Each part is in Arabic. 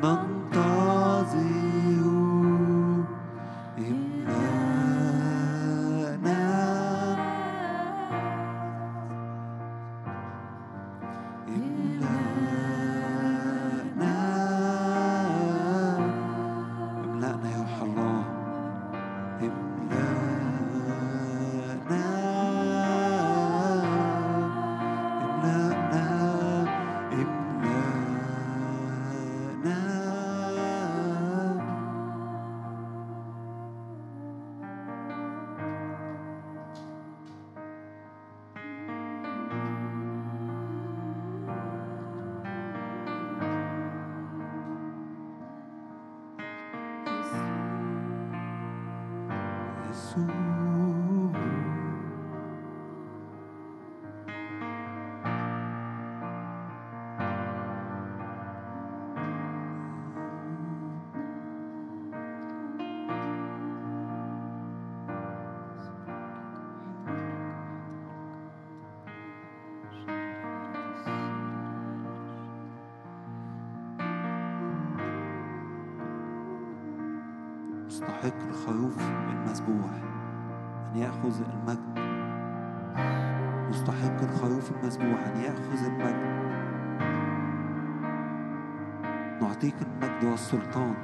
梦。حقن خيوف المذبوح أن يأخذ المجد. مستحق الخروف المذبوح أن يأخذ المجد. نعطيك المجد والسلطان.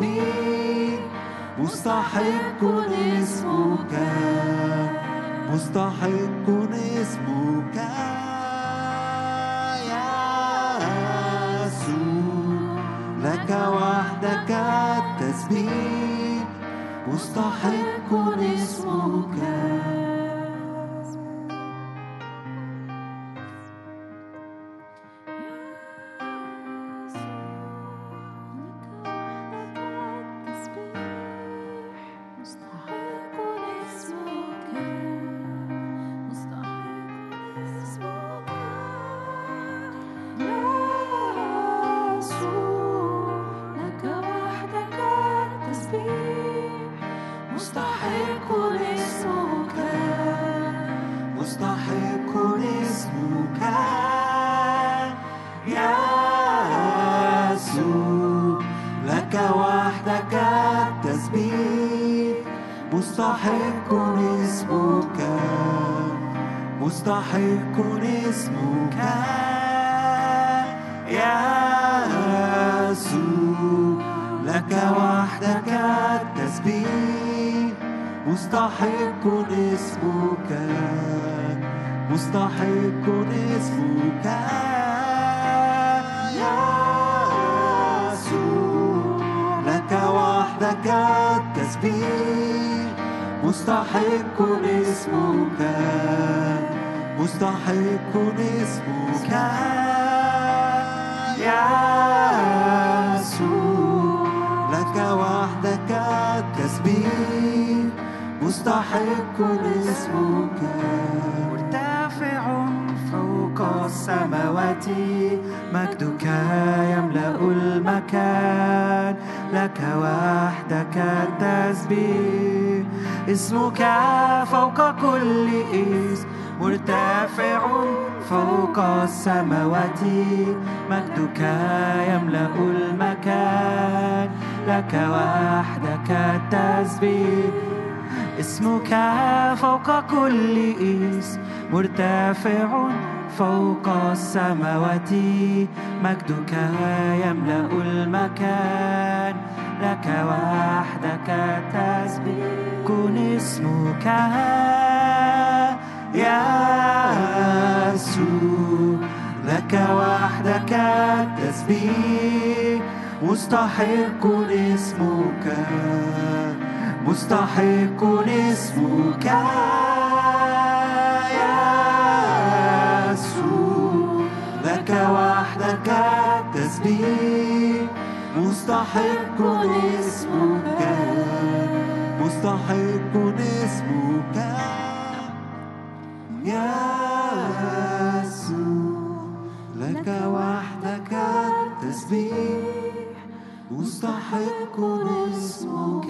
التسبيح مستحق اسمك. مستحق اسمك يا يسوع. لك وحدك التسبيح. مستحق اسمك. مستحق اسمك مستحق اسمك يا يسوع لك وحدك التسبيح مستحق اسمك. السماوات مجدك يملأ المكان لك وحدك التسبيح. اسمك فوق كل اسم مرتفع فوق السماوات. مجدك يملأ المكان لك وحدك التسبيح. اسمك فوق كل اسم مرتفع فوق السماوات مجدك يملأ المكان. لك وحدك تسبيح كن اسمك يا يسوع لك وحدك التسبيح مستحق اسمك مستحق اسمك. وحدك التسبيح. مستحق اسمك. مستحق اسمك. يا يسوع لك وحدك التسبيح. مستحق اسمك.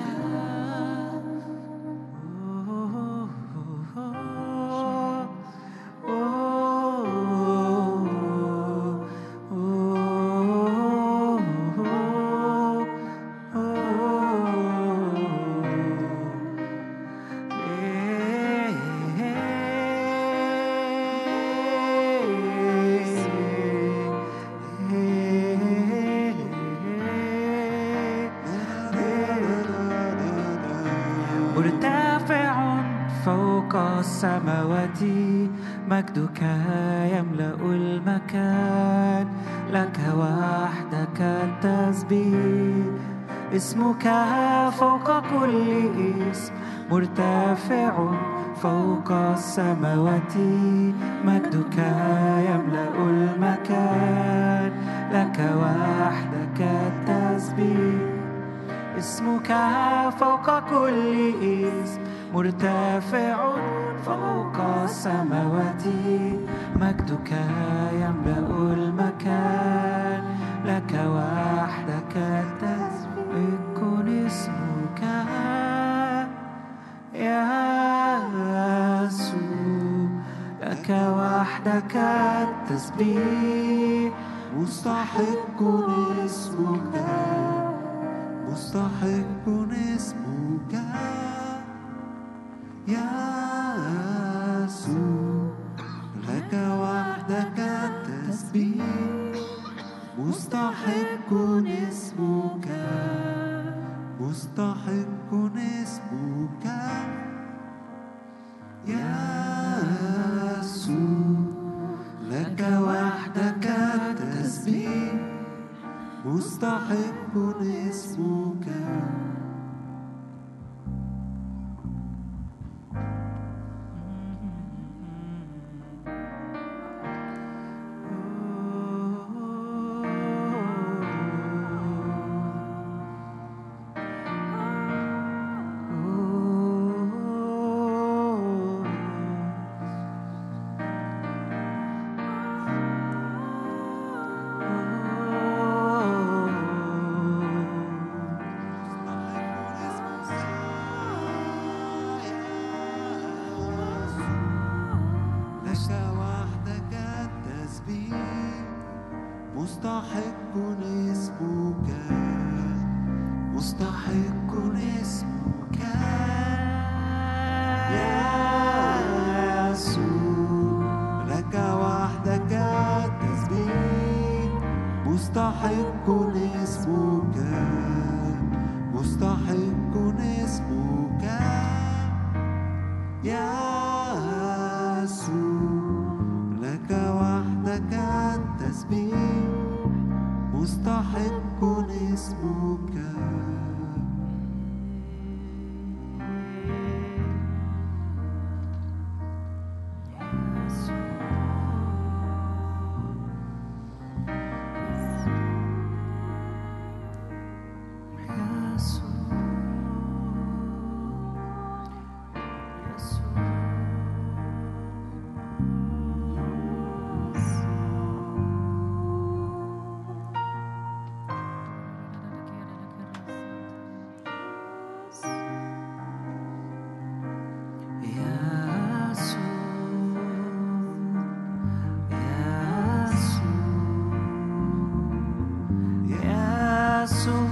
السماوات مجدك يملأ المكان لك وحدك التسبيح اسمك فوق كل اسم مرتفع فوق السماوات مجدك يملأ المكان لك وحدك التسبيح اسمك فوق كل اسم مرتفع فوق السماوات مجدك يملأ المكان. لك وحدك كن اسمك يا يسوع لك وحدك التسبيح. مستحق اسمك مستحق اسمك يسوع لك وحدك التسبيح. مستحق اسمك. مستحق اسمك. يسوع لك وحدك التسبيح. مستحق اسمك. لك corazón.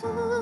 走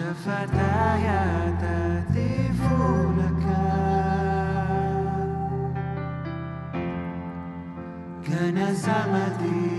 شفتاي تهتف لك تلفني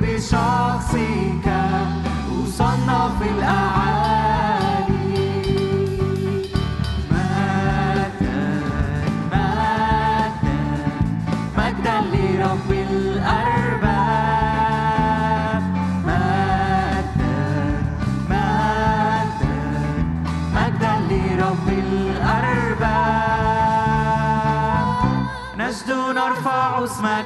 بشخصك أصنع الأعالي. مجدا مجدا مجدا لرب الأرباب. مجدا مجدا مجدا لرب الأرباب. نجد نرفع اسمه.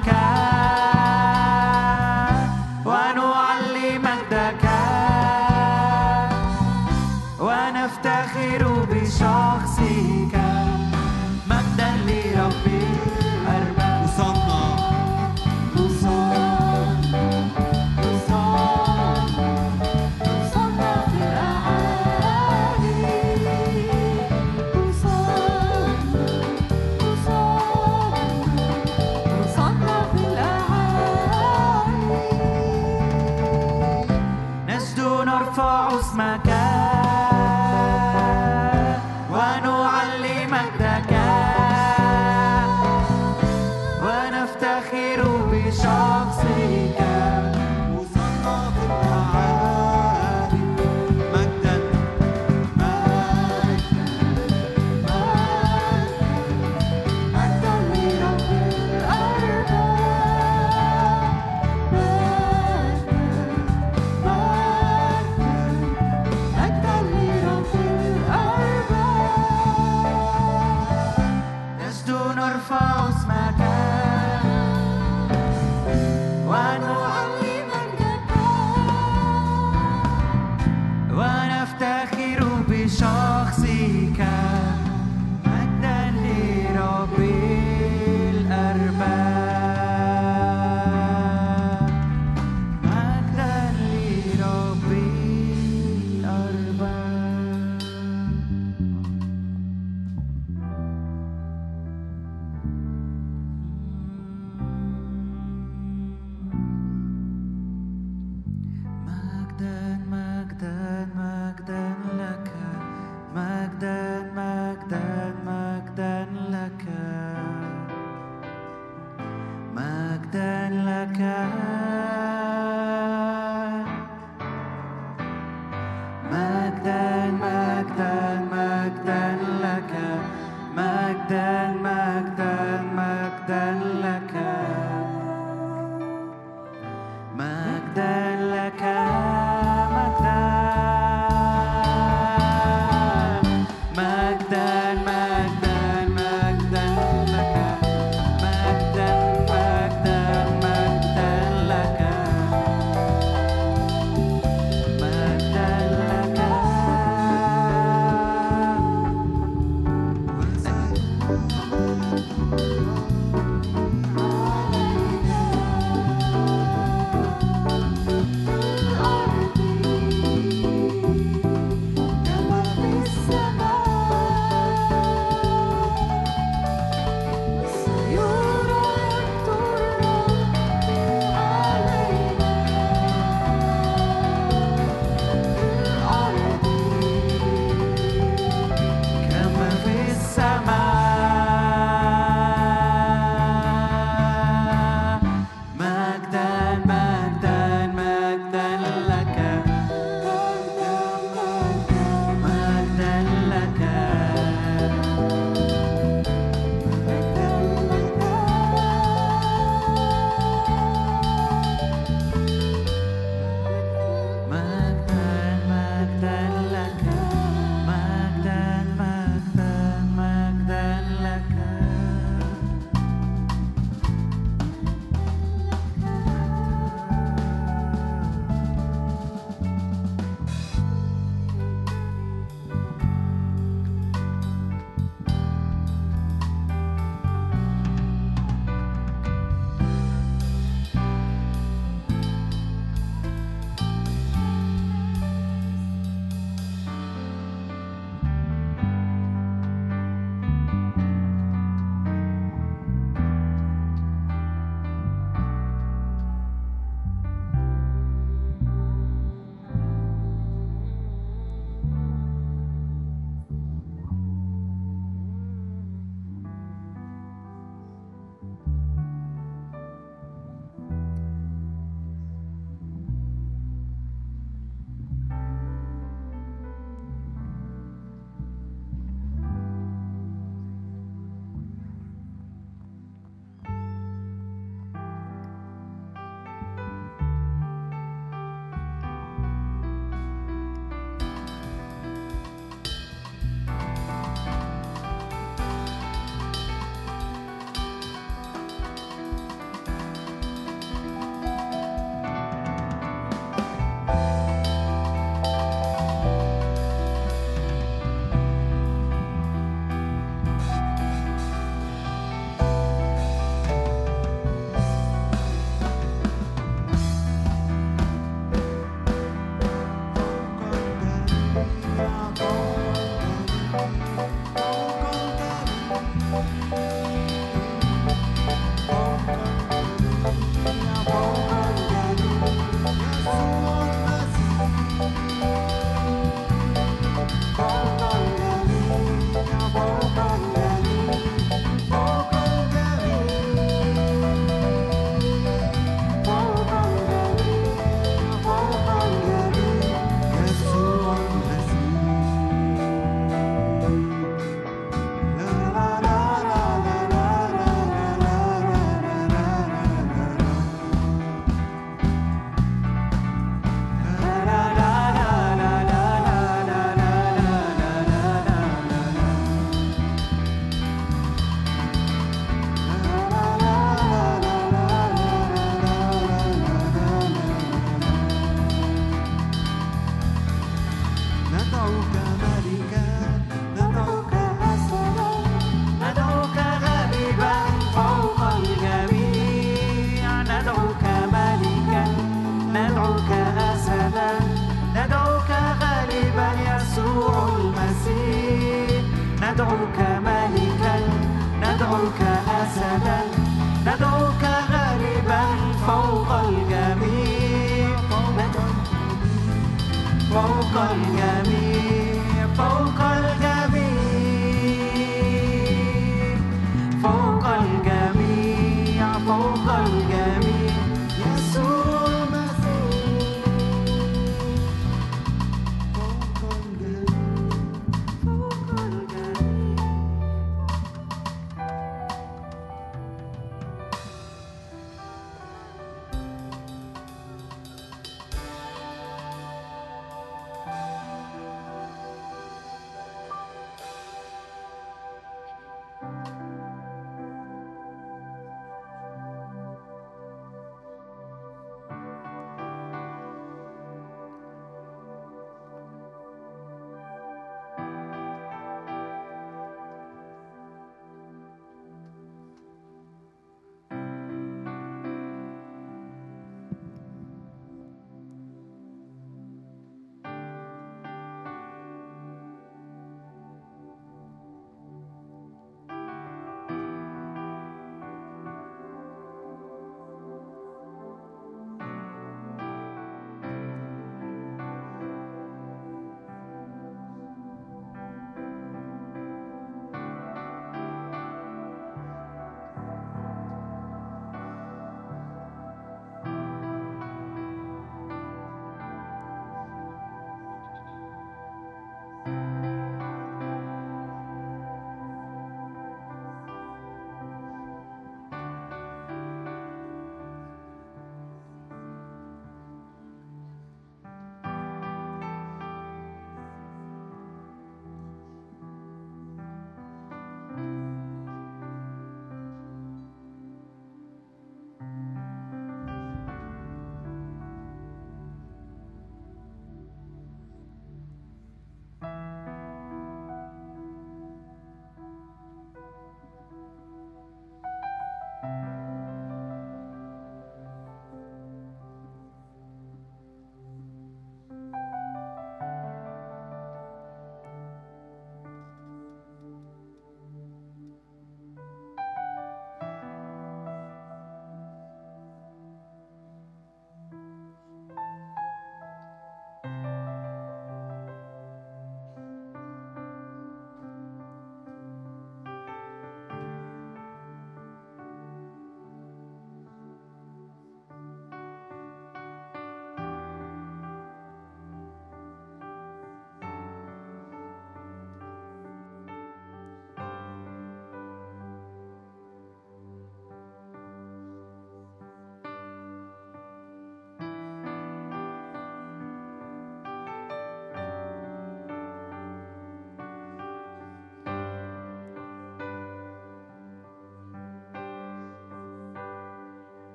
con nhà